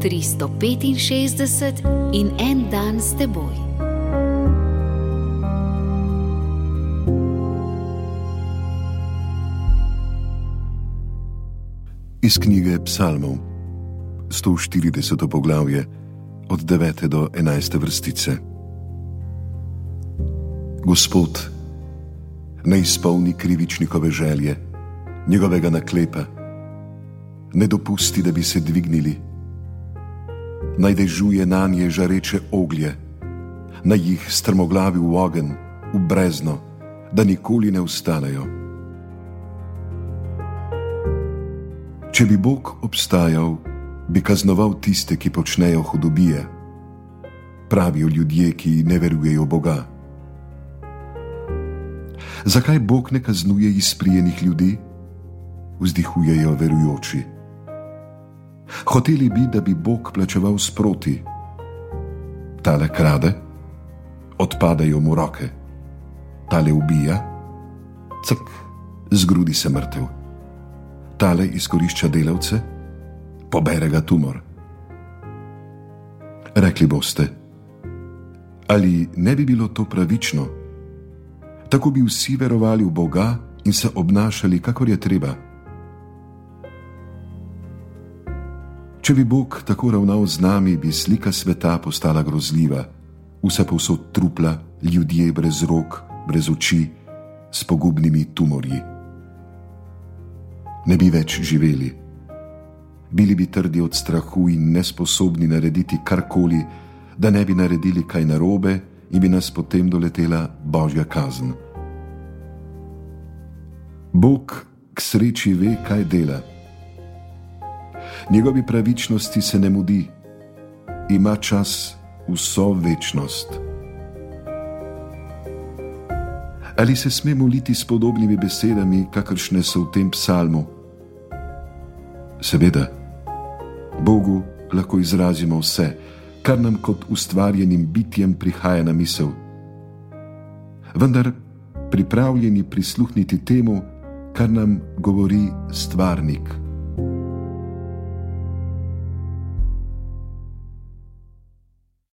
365 in en dan s teboj. Iz knjige Psalmov, 140. poglavje, od 9. do 11. vrstice. Gospod, ne izpolni krivičnikove želje, njegovega naklepa, ne dopusti, da bi se dvignili naj dežuje na nje žareče oglje, naj jih strmoglavi v ogen, v brezno, da nikoli ne ustanejo. Če bi Bog obstajal, bi kaznoval tiste, ki počnejo hudobije, pravijo ljudje, ki ne verujejo Boga. Zakaj Bog ne kaznuje izprijenih ljudi? Vzdihujejo verujoči. Hoteli bi, da bi Bog plačeval sproti. Tale krade, odpadajo mu roke, tale ubija, cek, zgrudi se mrtev. Tale izkorišča delavce, pobere ga tumor. Rekli boste, ali ne bi bilo to pravično? Tako bi vsi verovali v Boga in se obnašali, kakor je treba. Če bi Bog tako ravnal z nami, bi slika sveta postala grozljiva, vse povsod trupla, ljudje brez rok, brez oči, s pogubnimi tumorji. Ne bi več živeli, bili bi trdi od strahu in nesposobni narediti karkoli, da ne bi naredili kaj narobe in bi nas potem doletela božja kazen. Bog k sreči ve, kaj dela njegovi pravičnosti se ne mudi, ima čas vso večnost. Ali se sme moliti s podobnimi besedami, kakršne so v tem psalmu? Seveda, Bogu lahko izrazimo vse, kar nam kot ustvarjenim bitjem prihaja na misel. Vendar pripravljeni prisluhniti temu, kar nam govori stvarnik.